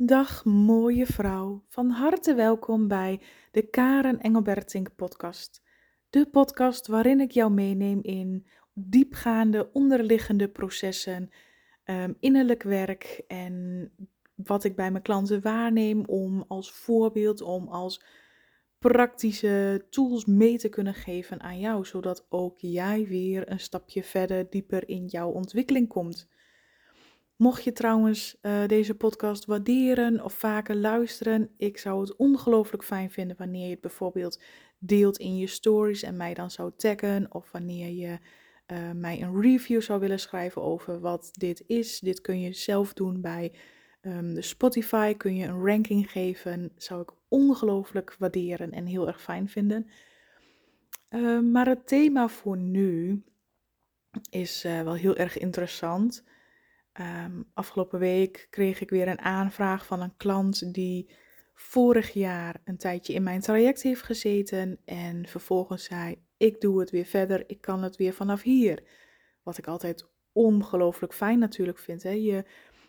Dag mooie vrouw, van harte welkom bij de Karen Engelbertink podcast. De podcast waarin ik jou meeneem in diepgaande onderliggende processen, um, innerlijk werk en wat ik bij mijn klanten waarneem om als voorbeeld, om als praktische tools mee te kunnen geven aan jou, zodat ook jij weer een stapje verder, dieper in jouw ontwikkeling komt. Mocht je trouwens uh, deze podcast waarderen of vaker luisteren, ik zou het ongelooflijk fijn vinden wanneer je het bijvoorbeeld deelt in je stories en mij dan zou taggen. Of wanneer je uh, mij een review zou willen schrijven over wat dit is. Dit kun je zelf doen bij um, de Spotify. Kun je een ranking geven. Zou ik ongelooflijk waarderen en heel erg fijn vinden. Uh, maar het thema voor nu is uh, wel heel erg interessant. Um, afgelopen week kreeg ik weer een aanvraag van een klant die vorig jaar een tijdje in mijn traject heeft gezeten en vervolgens zei: Ik doe het weer verder, ik kan het weer vanaf hier. Wat ik altijd ongelooflijk fijn natuurlijk vind. Hè? Je,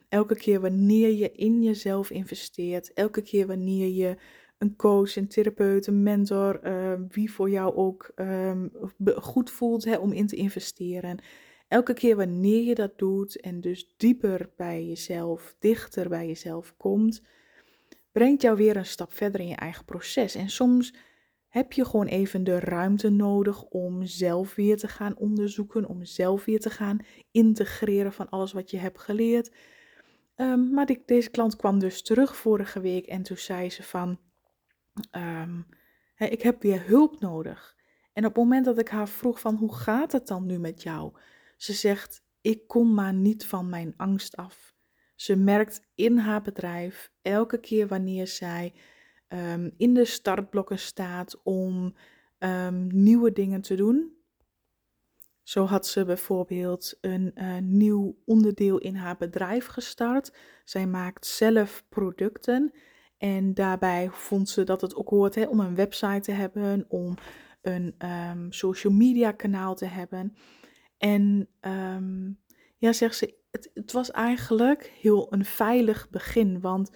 elke keer wanneer je in jezelf investeert, elke keer wanneer je een coach, een therapeut, een mentor, uh, wie voor jou ook um, goed voelt hè, om in te investeren Elke keer wanneer je dat doet en dus dieper bij jezelf, dichter bij jezelf komt, brengt jou weer een stap verder in je eigen proces. En soms heb je gewoon even de ruimte nodig om zelf weer te gaan onderzoeken, om zelf weer te gaan integreren van alles wat je hebt geleerd. Um, maar deze klant kwam dus terug vorige week en toen zei ze van, um, ik heb weer hulp nodig. En op het moment dat ik haar vroeg van, hoe gaat het dan nu met jou? Ze zegt: Ik kom maar niet van mijn angst af. Ze merkt in haar bedrijf elke keer wanneer zij um, in de startblokken staat om um, nieuwe dingen te doen. Zo had ze bijvoorbeeld een uh, nieuw onderdeel in haar bedrijf gestart. Zij maakt zelf producten. En daarbij vond ze dat het ook hoort hè, om een website te hebben, om een um, social media kanaal te hebben. En um, ja, zegt ze, het, het, was eigenlijk heel een veilig begin, want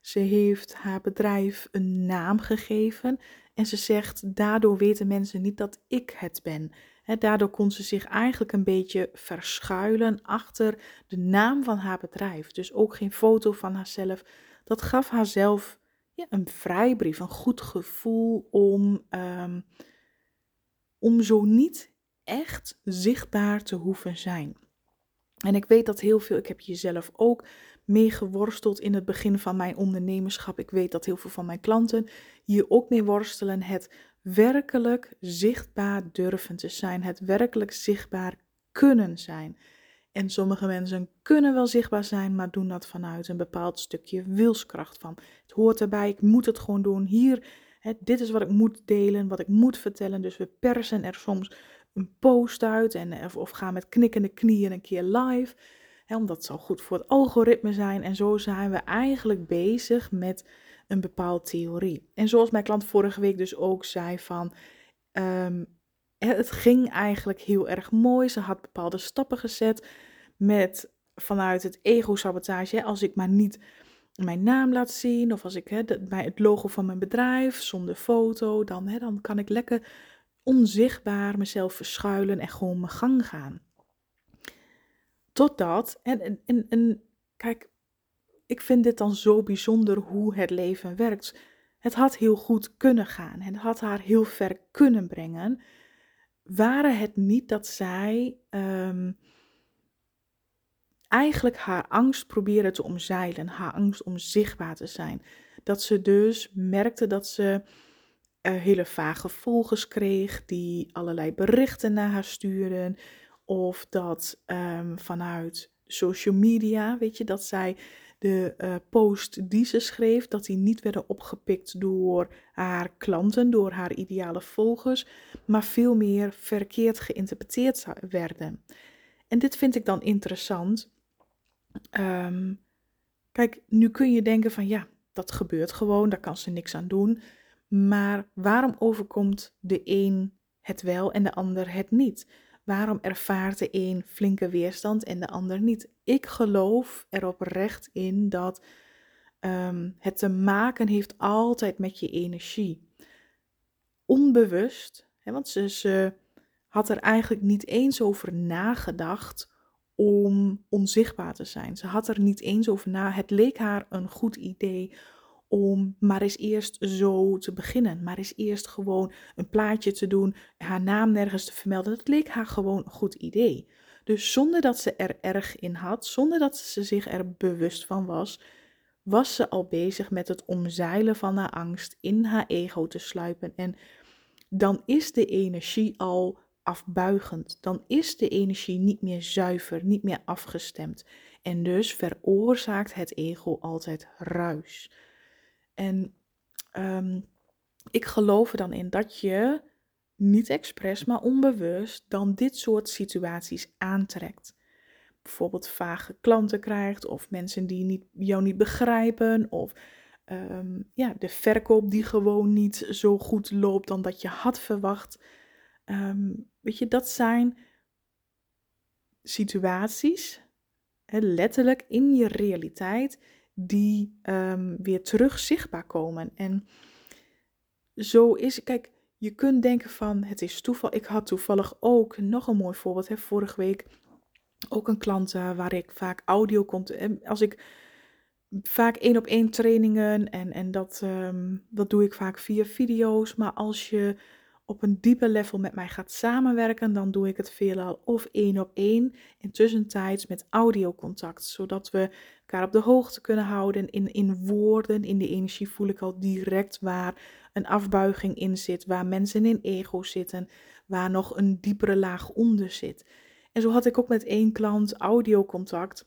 ze heeft haar bedrijf een naam gegeven en ze zegt, daardoor weten mensen niet dat ik het ben. Daardoor kon ze zich eigenlijk een beetje verschuilen achter de naam van haar bedrijf. Dus ook geen foto van haarzelf. Dat gaf haarzelf ja, een vrijbrief, een goed gevoel om, um, om zo niet echt zichtbaar te hoeven zijn. En ik weet dat heel veel, ik heb jezelf ook mee geworsteld in het begin van mijn ondernemerschap. Ik weet dat heel veel van mijn klanten hier ook mee worstelen. Het werkelijk zichtbaar durven te zijn, het werkelijk zichtbaar kunnen zijn. En sommige mensen kunnen wel zichtbaar zijn, maar doen dat vanuit een bepaald stukje wilskracht van. Het hoort erbij, ik moet het gewoon doen. Hier, hè, dit is wat ik moet delen, wat ik moet vertellen. Dus we persen er soms een post uit en, of, eh, of ga met knikkende knieën een keer live. Hè, omdat het zo goed voor het algoritme zijn. En zo zijn we eigenlijk bezig met een bepaalde theorie. En zoals mijn klant vorige week dus ook zei van... Um, het ging eigenlijk heel erg mooi. Ze had bepaalde stappen gezet met vanuit het ego-sabotage. Als ik maar niet mijn naam laat zien of als ik hè, bij het logo van mijn bedrijf zonder foto, dan, dan kan ik lekker onzichtbaar mezelf verschuilen en gewoon mijn gang gaan. Totdat, en, en, kijk, ik vind dit dan zo bijzonder hoe het leven werkt. Het had heel goed kunnen gaan. Het had haar heel ver kunnen brengen. Waren het niet dat zij um, eigenlijk haar angst probeerde te omzeilen, haar angst om zichtbaar te zijn. Dat ze dus merkte dat ze hele vage volgers kreeg die allerlei berichten naar haar stuurden. Of dat um, vanuit social media, weet je, dat zij de uh, post die ze schreef, dat die niet werden opgepikt door haar klanten, door haar ideale volgers, maar veel meer verkeerd geïnterpreteerd werden. En dit vind ik dan interessant. Um, kijk, nu kun je denken van ja, dat gebeurt gewoon, daar kan ze niks aan doen. Maar waarom overkomt de een het wel en de ander het niet? Waarom ervaart de een flinke weerstand en de ander niet? Ik geloof er oprecht in dat ehm, het te maken heeft altijd met je energie. Onbewust, hè, want ze, ze had er eigenlijk niet eens over nagedacht om onzichtbaar te zijn. Ze had er niet eens over na. Het leek haar een goed idee om maar eens eerst zo te beginnen. Maar eens eerst gewoon een plaatje te doen, haar naam nergens te vermelden. Dat leek haar gewoon een goed idee. Dus zonder dat ze er erg in had, zonder dat ze zich er bewust van was, was ze al bezig met het omzeilen van haar angst, in haar ego te sluipen. En dan is de energie al afbuigend. Dan is de energie niet meer zuiver, niet meer afgestemd. En dus veroorzaakt het ego altijd ruis. En um, ik geloof er dan in dat je niet expres, maar onbewust dan dit soort situaties aantrekt. Bijvoorbeeld vage klanten krijgt, of mensen die niet, jou niet begrijpen, of um, ja, de verkoop die gewoon niet zo goed loopt dan dat je had verwacht. Um, weet je, dat zijn situaties, hè, letterlijk in je realiteit, die um, weer terug zichtbaar komen. En zo is, kijk, je kunt denken van het is toeval. Ik had toevallig ook nog een mooi voorbeeld. Hè, vorige week ook een klant uh, waar ik vaak audio kon. Als ik vaak één op één trainingen en, en dat, um, dat doe ik vaak via video's. Maar als je op een dieper level met mij gaat samenwerken, dan doe ik het veelal of één op één en tussentijds met audiocontact, zodat we elkaar op de hoogte kunnen houden. In, in woorden, in de energie voel ik al direct waar een afbuiging in zit, waar mensen in ego zitten, waar nog een diepere laag onder zit. En zo had ik ook met één klant audiocontact,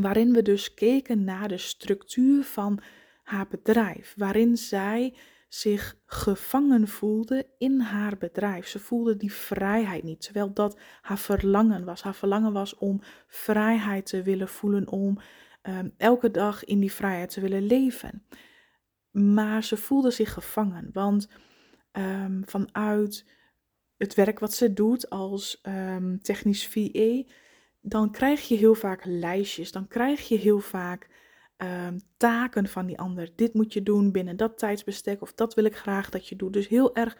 waarin we dus keken naar de structuur van haar bedrijf, waarin zij zich gevangen voelde in haar bedrijf. Ze voelde die vrijheid niet, terwijl dat haar verlangen was. Haar verlangen was om vrijheid te willen voelen, om um, elke dag in die vrijheid te willen leven. Maar ze voelde zich gevangen, want um, vanuit het werk wat ze doet als um, technisch VA, dan krijg je heel vaak lijstjes, dan krijg je heel vaak um, taken van die ander. Dit moet je doen binnen dat tijdsbestek of dat wil ik graag dat je doet. Dus heel erg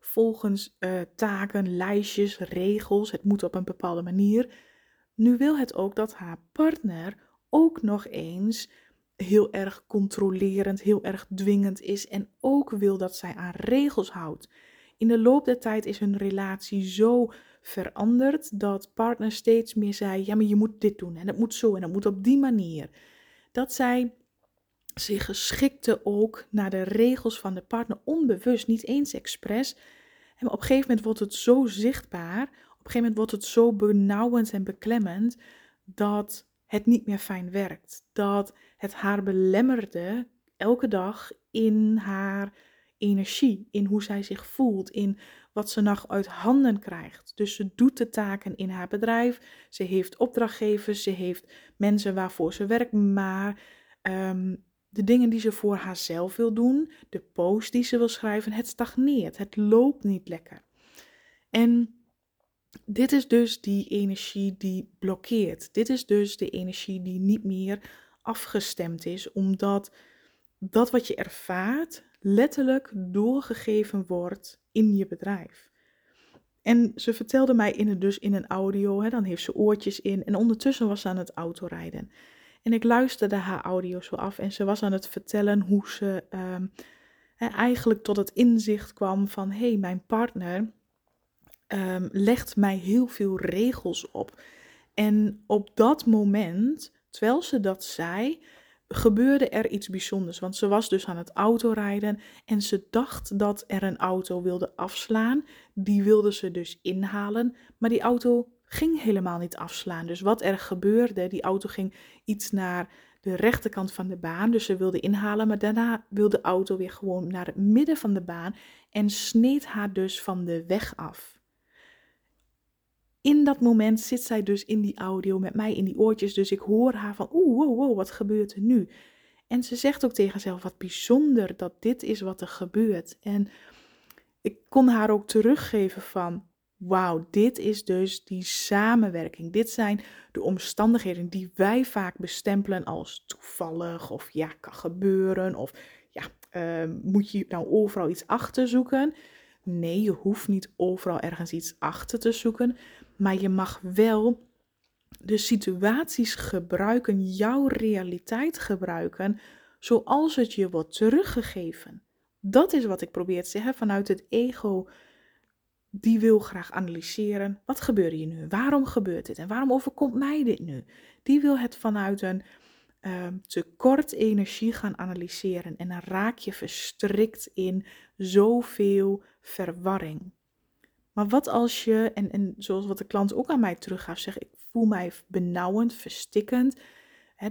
volgens uh, taken, lijstjes, regels. Het moet op een bepaalde manier. Nu wil het ook dat haar partner ook nog eens heel erg controlerend, heel erg dwingend is en ook wil dat zij aan regels houdt. In de loop der tijd is hun relatie zo veranderd dat partner steeds meer zei: ja, maar je moet dit doen en het moet zo en het moet op die manier dat zij zich geschikte ook naar de regels van de partner, onbewust, niet eens expres. En op een gegeven moment wordt het zo zichtbaar, op een gegeven moment wordt het zo benauwend en beklemmend, dat het niet meer fijn werkt. Dat het haar belemmerde elke dag in haar energie, in hoe zij zich voelt, in wat ze nog uit handen krijgt. Dus ze doet de taken in haar bedrijf, ze heeft opdrachtgevers, ze heeft mensen waarvoor ze werkt, maar um, de dingen die ze voor haarzelf wil doen, de post die ze wil schrijven, het stagneert, het loopt niet lekker. En dit is dus die energie die blokkeert. Dit is dus de energie die niet meer afgestemd is, omdat dat wat je ervaart letterlijk doorgegeven wordt in je bedrijf. En ze vertelde mij in het, dus in een audio, hè, dan heeft ze oortjes in en ondertussen was ze aan het autorijden. En ik luisterde haar audio zo af en ze was aan het vertellen hoe ze um, eigenlijk tot het inzicht kwam van hé, hey, mijn partner um, legt mij heel veel regels op. En op dat moment, terwijl ze dat zei, gebeurde er iets bijzonders. Want ze was dus aan het autorijden en ze dacht dat er een auto wilde afslaan. Die wilde ze dus inhalen, maar die auto ging helemaal niet afslaan. Dus wat er gebeurde, die auto ging iets naar de rechterkant van de baan, dus ze wilde inhalen, maar daarna wilde de auto weer gewoon naar het midden van de baan en sneed haar dus van de weg af in dat moment zit zij dus in die audio met mij in die oortjes. Dus ik hoor haar van, oeh, wow, wow, wat gebeurt er nu? En ze zegt ook tegen zichzelf, wat bijzonder dat dit is wat er gebeurt. En ik kon haar ook teruggeven van, wauw, dit is dus die samenwerking. Dit zijn de omstandigheden die wij vaak bestempelen als toevallig of ja, kan gebeuren of ja, ehm, moet je nou overal iets achter zoeken? Nee, je hoeft niet overal ergens iets achter te zoeken, maar je mag wel de situaties gebruiken, jouw realiteit gebruiken, zoals het je wordt teruggegeven. Dat is wat ik probeer te zeggen vanuit het ego. Die wil graag analyseren. Wat gebeurt hier nu? Waarom gebeurt dit? En waarom overkomt mij dit nu? Die wil het vanuit een uh, tekort energie gaan analyseren. En dan raak je verstrikt in zoveel verwarring. Maar wat als je, en, en zoals wat de klant ook aan mij teruggaf, zeg ik voel mij benauwend, verstikkend.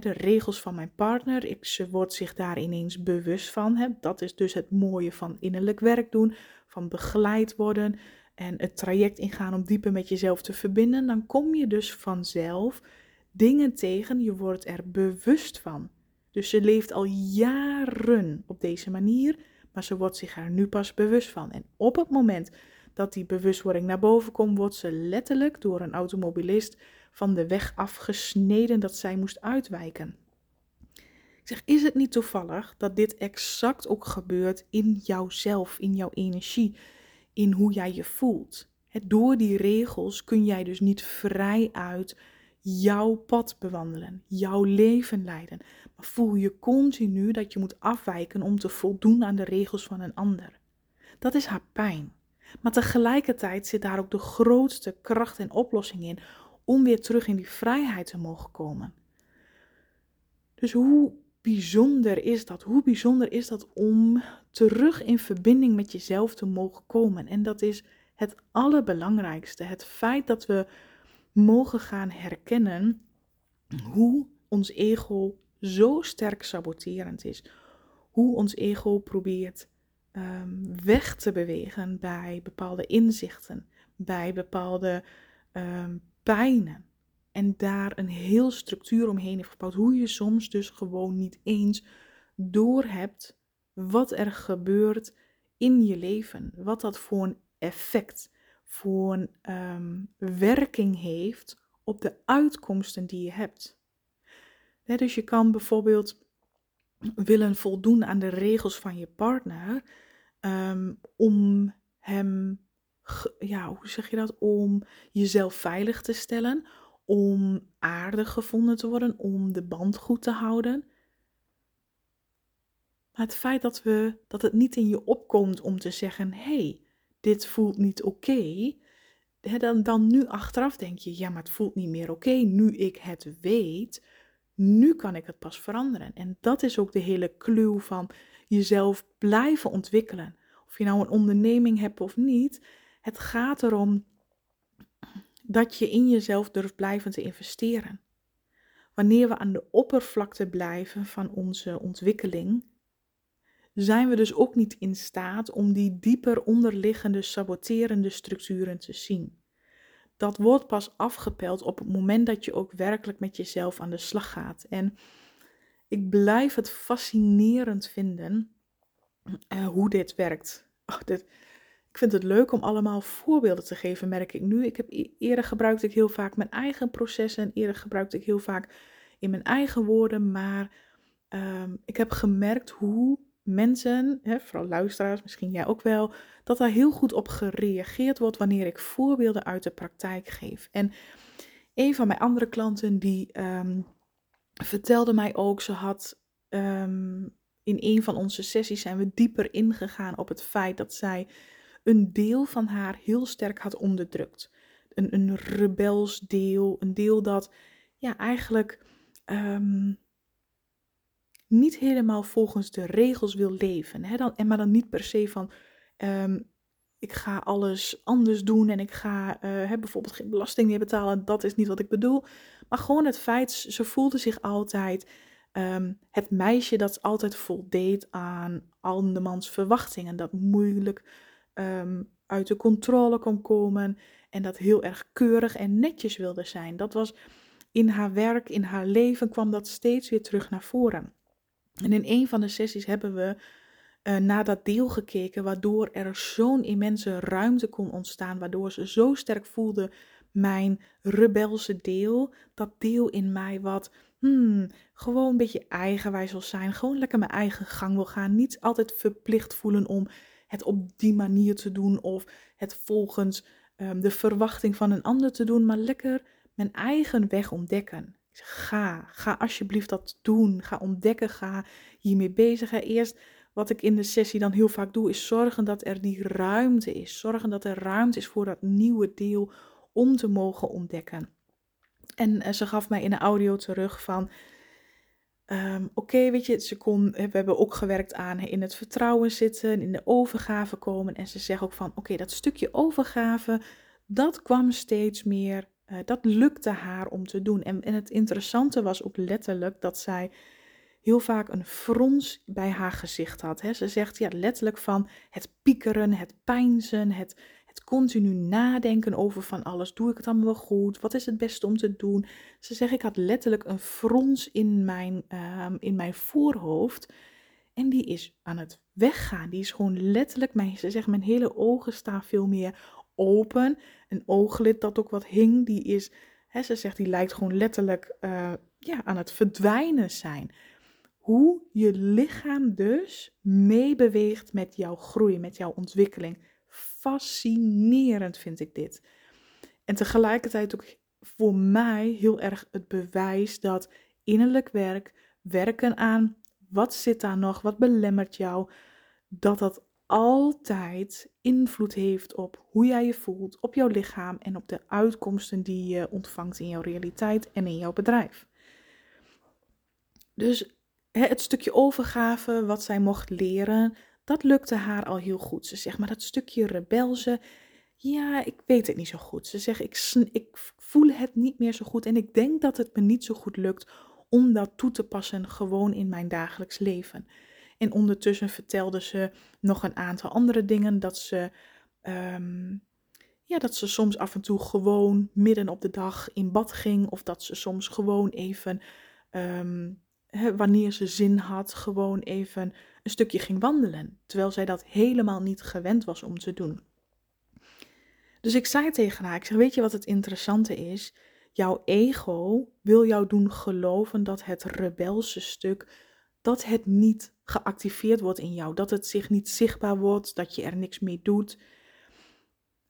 de regels van mijn partner, ik, ze wordt zich daar ineens bewust van. dat is dus het mooie van innerlijk werk doen, van begeleid worden en het traject ingaan om dieper met jezelf te verbinden. Dan kom je dus vanzelf dingen tegen, je wordt er bewust van. Dus ze leeft al jaren op deze manier, maar ze wordt zich er nu pas bewust van. En op het moment dat die bewustwording naar boven komt, wordt ze letterlijk door een automobilist van de weg afgesneden dat zij moest uitwijken. Ik zeg, is het niet toevallig dat dit exact ook gebeurt in jouzelf, in jouw energie, in hoe jij je voelt? door die regels kun jij dus niet vrij uit jouw pad bewandelen, jouw leven leiden. Maar voel je continu dat je moet afwijken om te voldoen aan de regels van een ander. Dat is haar pijn. Maar tegelijkertijd zit daar ook de grootste kracht en oplossing in om weer terug in die vrijheid te mogen komen. Dus hoe bijzonder is dat? Hoe bijzonder is dat om terug in verbinding met jezelf te mogen komen? En dat is het allerbelangrijkste. Het feit dat we mogen gaan herkennen hoe ons ego zo sterk saboterend is. Hoe ons ego probeert um, weg te bewegen bij bepaalde inzichten, bij bepaalde um, pijnen. En daar een heel structuur omheen heeft gebouwd. Hoe je soms dus gewoon niet eens doorhebt wat er gebeurt in je leven. Wat dat voor een effect, voor een ehm, werking heeft op de uitkomsten die je hebt. dus je kan bijvoorbeeld willen voldoen aan de regels van je partner ehm, om hem ja, hoe zeg je dat? Om jezelf veilig te stellen, om aardig gevonden te worden, om de band goed te houden. Maar het feit dat, we, dat het niet in je opkomt om te zeggen: hey, dit voelt niet oké. dan, dan nu achteraf denk je: ja, maar het voelt niet meer oké. Nu ik het weet, nu kan ik het pas veranderen. En dat is ook de hele clue van jezelf blijven ontwikkelen. Of je nou een onderneming hebt of niet, het gaat erom dat je in jezelf durft blijven te investeren. Wanneer we aan de oppervlakte blijven van onze ontwikkeling, zijn we dus ook niet in staat om die dieper onderliggende saboterende structuren te zien. Dat wordt pas afgepeld op het moment dat je ook werkelijk met jezelf aan de slag gaat. En ik blijf het fascinerend vinden uh, hoe dit werkt. Oh, ik vind het leuk om allemaal voorbeelden te geven, merk ik nu. Ik heb e-, eerder gebruikte ik heel vaak mijn eigen processen. Eerder gebruikte ik heel vaak in mijn eigen woorden. Maar ehm, ik heb gemerkt hoe mensen, hè, vooral luisteraars, misschien jij ook wel, dat daar heel goed op gereageerd wordt wanneer ik voorbeelden uit de praktijk geef. En een van mijn andere klanten die ehm, vertelde mij ook, ze had ehm, in een van onze sessies zijn we dieper ingegaan op het feit dat zij een deel van haar heel sterk had onderdrukt. Een, een rebels deel, een deel dat ja, eigenlijk ehm, niet helemaal volgens de regels wil leven. Hè? Dan, en maar dan niet per se van ehm, ik ga alles anders doen en ik ga uh, bijvoorbeeld geen belasting meer betalen. Dat is niet wat ik bedoel. Maar gewoon het feit, ze voelde zich altijd ehm, het meisje dat altijd voldeed aan andermans verwachtingen. Dat moeilijk Ehm, uit de controle kon komen en dat heel erg keurig en netjes wilde zijn. Dat was in haar werk, in haar leven kwam dat steeds weer terug naar voren. En in een van de sessies hebben we uh, naar dat deel gekeken, waardoor er zo'n immense ruimte kon ontstaan, waardoor ze zo sterk voelde mijn rebelse deel, dat deel in mij wat hmm, gewoon een beetje eigenwijs wil zijn, gewoon lekker mijn eigen gang wil gaan, niet altijd verplicht voelen om het op die manier te doen of het volgens um, de verwachting van een ander te doen, maar lekker mijn eigen weg ontdekken. Ga, ga alsjeblieft dat doen. Ga ontdekken, ga hiermee bezig. Eerst wat ik in de sessie dan heel vaak doe, is zorgen dat er die ruimte is. Zorgen dat er ruimte is voor dat nieuwe deel om te mogen ontdekken. En uh, ze gaf mij in de audio terug van. Um, Oké, weet je, ze kon, we hebben ook gewerkt aan in het vertrouwen zitten, in de overgave komen. En ze zegt ook van, oké, dat stukje overgave, dat kwam steeds meer, uh, dat lukte haar om te doen. En, en het interessante was ook letterlijk dat zij heel vaak een frons bij haar gezicht had. Hè. Ze zegt ja, letterlijk van het piekeren, het pijnzen, het, het continu nadenken over van alles. Doe ik het allemaal wel goed? Wat is het beste om te doen? Ze zegt ik had letterlijk een frons in mijn, um, in mijn voorhoofd. En die is aan het weggaan. Die is gewoon letterlijk, mijn, ze zegt mijn hele ogen staan veel meer open. Een ooglid dat ook wat hing, die is, ze zegt die lijkt gewoon letterlijk uh, ja, aan het verdwijnen zijn hoe je lichaam dus meebeweegt met jouw groei, met jouw ontwikkeling. Fascinerend vind ik dit. En tegelijkertijd ook voor mij heel erg het bewijs dat innerlijk werk, werken aan wat zit daar nog, wat belemmert jou, dat dat altijd invloed heeft op hoe jij je voelt, op jouw lichaam en op de uitkomsten die je ontvangt in jouw realiteit en in jouw bedrijf. Dus het stukje overgave, wat zij mocht leren, dat lukte haar al heel goed. Ze zegt, maar dat stukje rebelse, ja, ik weet het niet zo goed. Ze zegt, ik, ik voel het niet meer zo goed en ik denk dat het me niet zo goed lukt om dat toe te passen gewoon in mijn dagelijks leven. En ondertussen vertelde ze nog een aantal andere dingen, dat ze, um, ja, dat ze soms af en toe gewoon midden op de dag in bad ging, of dat ze soms gewoon even um, wanneer ze zin had, gewoon even een stukje ging wandelen. Terwijl zij dat helemaal niet gewend was om te doen. Dus ik zei tegen haar, ik zeg, weet je wat het interessante is? Jouw ego wil jou doen geloven dat het rebelse stuk, dat het niet geactiveerd wordt in jou. Dat het zich niet zichtbaar wordt, dat je er niks mee doet.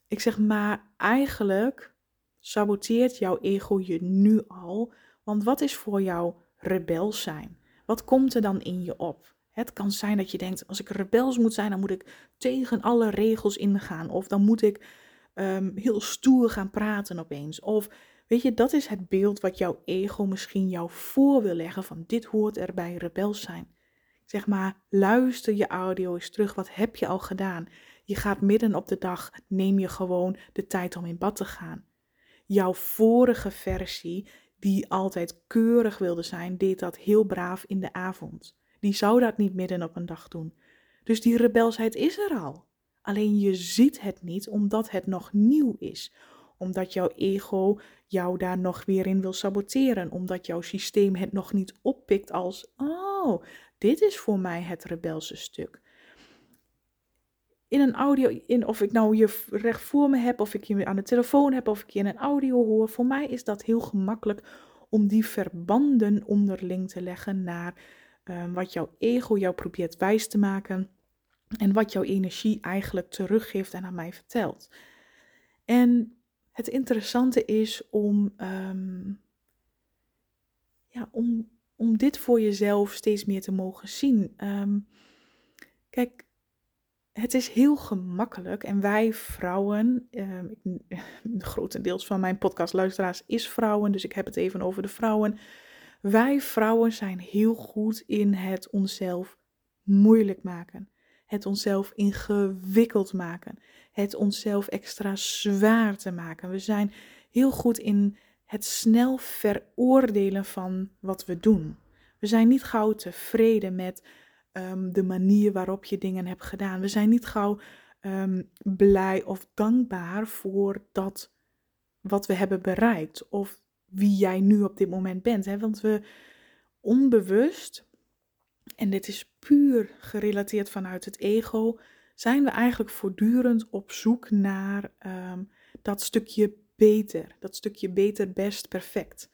Ik zeg, maar eigenlijk saboteert jouw ego je nu al. Want wat is voor jou rebels zijn? Wat komt er dan in je op? Het kan zijn dat je denkt, als ik rebels moet zijn, dan moet ik tegen alle regels ingaan. Of dan moet ik um, heel stoer gaan praten opeens. Of weet je, dat is het beeld wat jouw ego misschien jou voor wil leggen van dit hoort er bij rebels zijn. Zeg maar, luister je audio eens terug. Wat heb je al gedaan? Je gaat midden op de dag, neem je gewoon de tijd om in bad te gaan. Jouw vorige versie, die altijd keurig wilde zijn, deed dat heel braaf in de avond. Die zou dat niet midden op een dag doen. Dus die rebelsheid is er al. Alleen je ziet het niet omdat het nog nieuw is. Omdat jouw ego jou daar nog weer in wil saboteren. Omdat jouw systeem het nog niet oppikt als: oh, dit is voor mij het rebelse stuk in een audio, in, of ik nou je recht voor me heb, of ik je aan de telefoon heb, of ik je in een audio hoor, voor mij is dat heel gemakkelijk om die verbanden onderling te leggen naar ehm, wat jouw ego jou probeert wijs te maken en wat jouw energie eigenlijk teruggeeft en aan mij vertelt. En het interessante is om, ehm, ja, om, om dit voor jezelf steeds meer te mogen zien. Ehm, kijk, het is heel gemakkelijk en wij vrouwen, uh, grotendeels van mijn podcastluisteraars is vrouwen, dus ik heb het even over de vrouwen. Wij vrouwen zijn heel goed in het onszelf moeilijk maken. Het onszelf ingewikkeld maken. Het onszelf extra zwaar te maken. We zijn heel goed in het snel veroordelen van wat we doen. We zijn niet gauw tevreden met Ehm, de manier waarop je dingen hebt gedaan. We zijn niet gauw ehm, blij of dankbaar voor dat wat we hebben bereikt of wie jij nu op dit moment bent. Hè? Want we onbewust en dit is puur gerelateerd vanuit het ego, zijn we eigenlijk voortdurend op zoek naar ehm, dat stukje beter, dat stukje beter, best, perfect.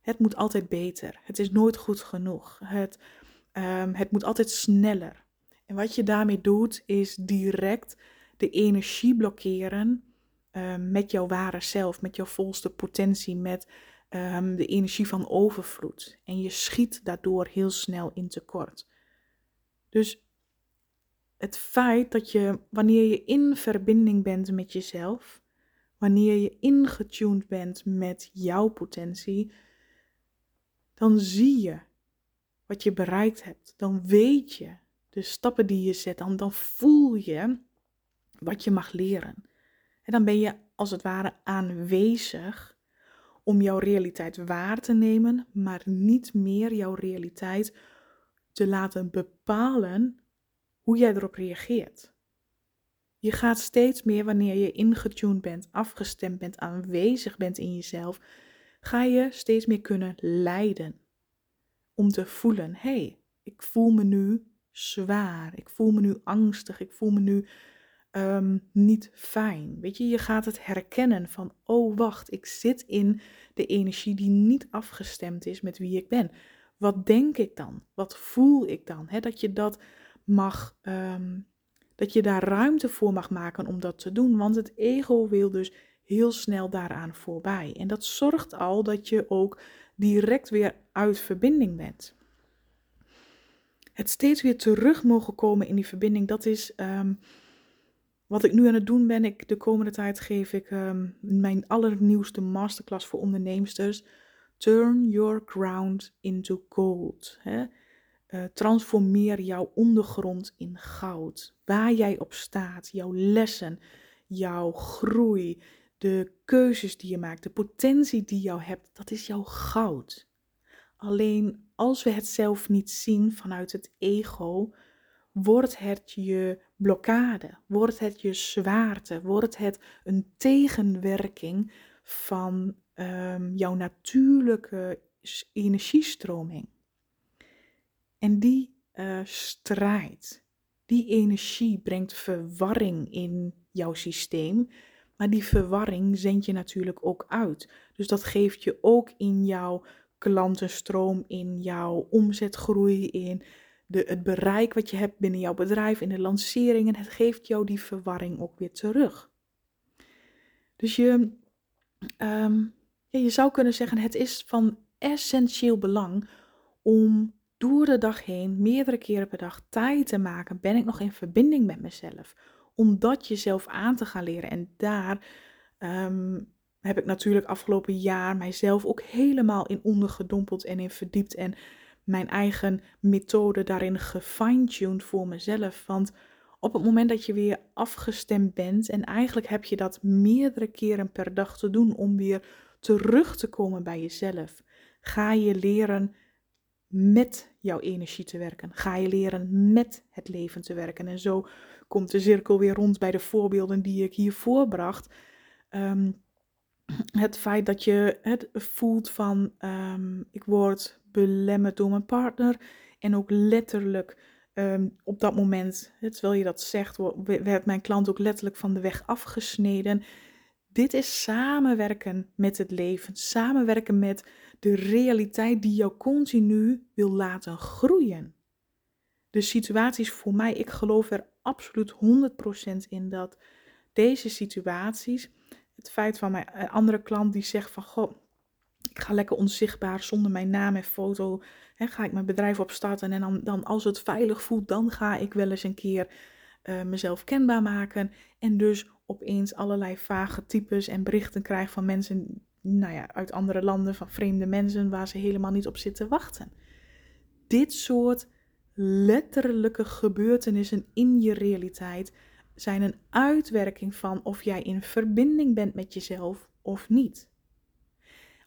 Het moet altijd beter. Het is nooit goed genoeg. Het, um, het moet altijd sneller. En wat je daarmee doet, is direct de energie blokkeren um, met jouw ware zelf, met jouw volste potentie, met um, de energie van overvloed. En je schiet daardoor heel snel in tekort. Dus het feit dat je, wanneer je in verbinding bent met jezelf, wanneer je ingetuned bent met jouw potentie, dan zie je wat je bereikt hebt. Dan weet je de stappen die je zet. Dan, dan voel je wat je mag leren. En dan ben je als het ware aanwezig om jouw realiteit waar te nemen, maar niet meer jouw realiteit te laten bepalen hoe jij erop reageert. Je gaat steeds meer wanneer je ingetuned bent, afgestemd bent, aanwezig bent in jezelf, ga je steeds meer kunnen leiden. Om te voelen, hé, hey, ik voel me nu zwaar, ik voel me nu angstig, ik voel me nu um, niet fijn. Weet je, je gaat het herkennen van, oh wacht, ik zit in de energie die niet afgestemd is met wie ik ben. Wat denk ik dan? Wat voel ik dan? dat je dat mag, um, dat je daar ruimte voor mag maken om dat te doen. Want het ego wil dus heel snel daaraan voorbij. En dat zorgt al dat je ook direct weer uit verbinding bent. Het steeds weer terug mogen komen in die verbinding, dat is um, wat ik nu aan het doen ben. Ik, de komende tijd geef ik um, mijn allernieuwste masterclass voor onderneemsters. Turn your ground into gold. Hè? Uh, transformeer jouw ondergrond in goud. Waar jij op staat, jouw lessen, jouw groei, de keuzes die je maakt, de potentie die je hebt, dat is jouw goud. Alleen als we het zelf niet zien vanuit het ego, wordt het je blokkade, wordt het je zwaarte, wordt het een tegenwerking van um, jouw natuurlijke energiestroming. En die uh, strijd, die energie brengt verwarring in jouw systeem, maar die verwarring zend je natuurlijk ook uit. Dus dat geeft je ook in jouw klantenstroom, in jouw omzetgroei, in de, het bereik wat je hebt binnen jouw bedrijf, in de lanceringen. Het geeft jou die verwarring ook weer terug. Dus je, ehm, ja, je zou kunnen zeggen, het is van essentieel belang om door de dag heen, meerdere keren per dag, tijd te maken. Ben ik nog in verbinding met mezelf? Om dat jezelf aan te gaan leren. En daar ehm, heb ik natuurlijk afgelopen jaar mijzelf ook helemaal in ondergedompeld en in verdiept. En mijn eigen methode daarin gefine-tuned voor mezelf. Want op het moment dat je weer afgestemd bent en eigenlijk heb je dat meerdere keren per dag te doen om weer terug te komen bij jezelf, ga je leren met jouw energie te werken. Ga je leren met het leven te werken. En zo komt de cirkel weer rond bij de voorbeelden die ik hiervoor bracht. Ehm, het feit dat je het voelt van um, ik word belemmerd door mijn partner. En ook letterlijk ehm, op dat moment, terwijl je dat zegt, werd mijn klant ook letterlijk van de weg afgesneden. Dit is samenwerken met het leven, samenwerken met de realiteit die jou continu wil laten groeien. De situaties voor mij, ik geloof er absoluut 100% in dat deze situaties, het feit van mijn eh, andere klant die zegt van goh, ik ga lekker onzichtbaar zonder mijn naam en foto, hè, ga ik mijn bedrijf opstarten en dan, dan als het veilig voelt, dan ga ik wel eens een keer uh, mezelf kenbaar maken en dus opeens allerlei vage types en berichten krijg van mensen nou ja, uit andere landen, van vreemde mensen waar ze helemaal niet op zitten wachten. Dit soort letterlijke gebeurtenissen in je realiteit zijn een uitwerking van of jij in verbinding bent met jezelf of niet.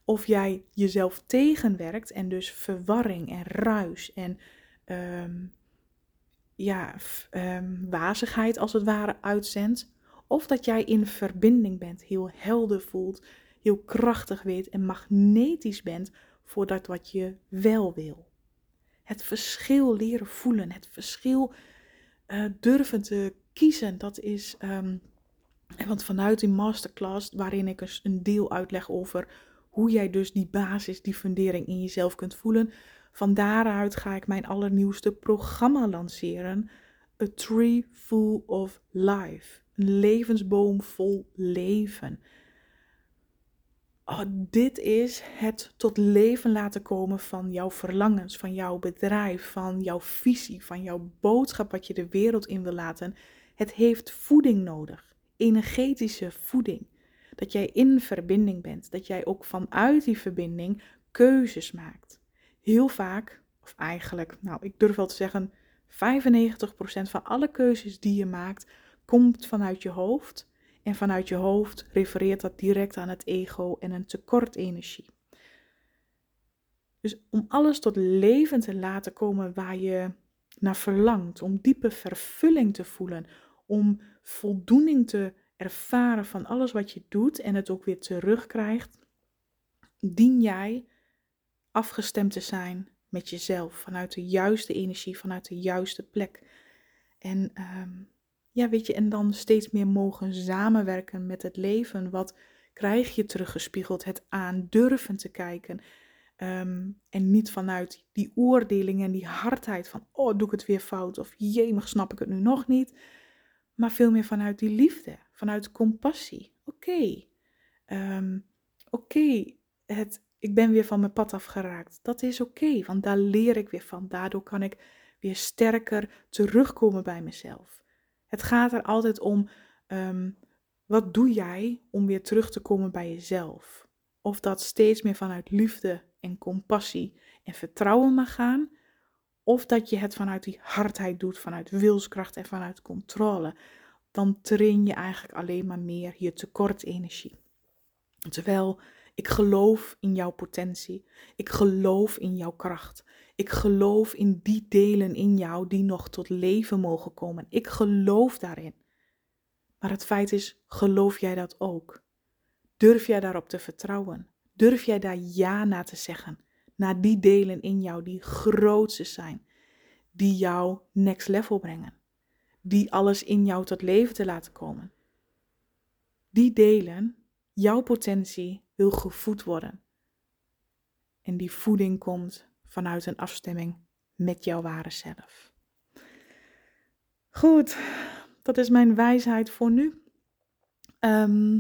Of jij jezelf tegenwerkt en dus verwarring en ruis en um, ja, um, wazigheid als het ware uitzendt. Of dat jij in verbinding bent, heel helder voelt, heel krachtig weet en magnetisch bent voor dat wat je wel wil. Het verschil leren voelen, het verschil uh, durven te kiezen. Dat is, um, want vanuit die masterclass, waarin ik een deel uitleg over hoe jij dus die basis, die fundering in jezelf kunt voelen. Van daaruit ga ik mijn allernieuwste programma lanceren. A Tree Full of Life. Een levensboom vol leven. Oh, dit is het tot leven laten komen van jouw verlangens, van jouw bedrijf, van jouw visie, van jouw boodschap wat je de wereld in wil laten. Het heeft voeding nodig, energetische voeding. Dat jij in verbinding bent, dat jij ook vanuit die verbinding keuzes maakt. Heel vaak, of eigenlijk, nou ik durf wel te zeggen, 95% van alle keuzes die je maakt, komt vanuit je hoofd en vanuit je hoofd refereert dat direct aan het ego en een tekort energie. Dus om alles tot leven te laten komen waar je naar verlangt, om diepe vervulling te voelen, om voldoening te ervaren van alles wat je doet en het ook weer terugkrijgt, dien jij afgestemd te zijn met jezelf, vanuit de juiste energie, vanuit de juiste plek. En um, ja, weet je, en dan steeds meer mogen samenwerken met het leven. Wat krijg je teruggespiegeld? Het aandurven te kijken. Ehm, en niet vanuit die oordeling en die hardheid van, oh, doe ik het weer fout? Of jemig, snap ik het nu nog niet? Maar veel meer vanuit die liefde, vanuit compassie. Oké, ehm, oké, ik ben weer van mijn pad afgeraakt. Dat is oké, want daar leer ik weer van. Daardoor kan ik weer sterker terugkomen bij mezelf. Het gaat er altijd om, um, wat doe jij om weer terug te komen bij jezelf? Of dat steeds meer vanuit liefde en compassie en vertrouwen mag gaan, of dat je het vanuit die hardheid doet, vanuit wilskracht en vanuit controle. Dan train je eigenlijk alleen maar meer je tekortenergie. Terwijl ik geloof in jouw potentie. Ik geloof in jouw kracht. Ik geloof in die delen in jou die nog tot leven mogen komen. Ik geloof daarin. Maar het feit is, geloof jij dat ook? Durf jij daarop te vertrouwen? Durf jij daar ja na te zeggen? Naar die delen in jou die grootste zijn, die jou next level brengen, die alles in jou tot leven te laten komen. Die delen, jouw potentie, wil gevoed worden. En die voeding komt vanuit een afstemming met jouw ware zelf. Goed, dat is mijn wijsheid voor nu. Ehm,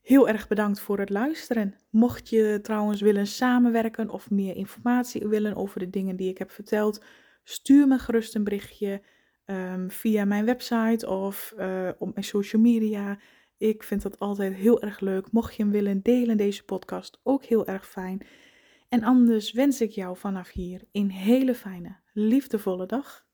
heel erg bedankt voor het luisteren. Mocht je trouwens willen samenwerken of meer informatie willen over de dingen die ik heb verteld, stuur me gerust een berichtje ehm, via mijn website of uh, op mijn social media. Ik vind dat altijd heel erg leuk. Mocht je hem willen delen, deze podcast, ook heel erg fijn. En anders wens ik jou vanaf hier een hele fijne, liefdevolle dag.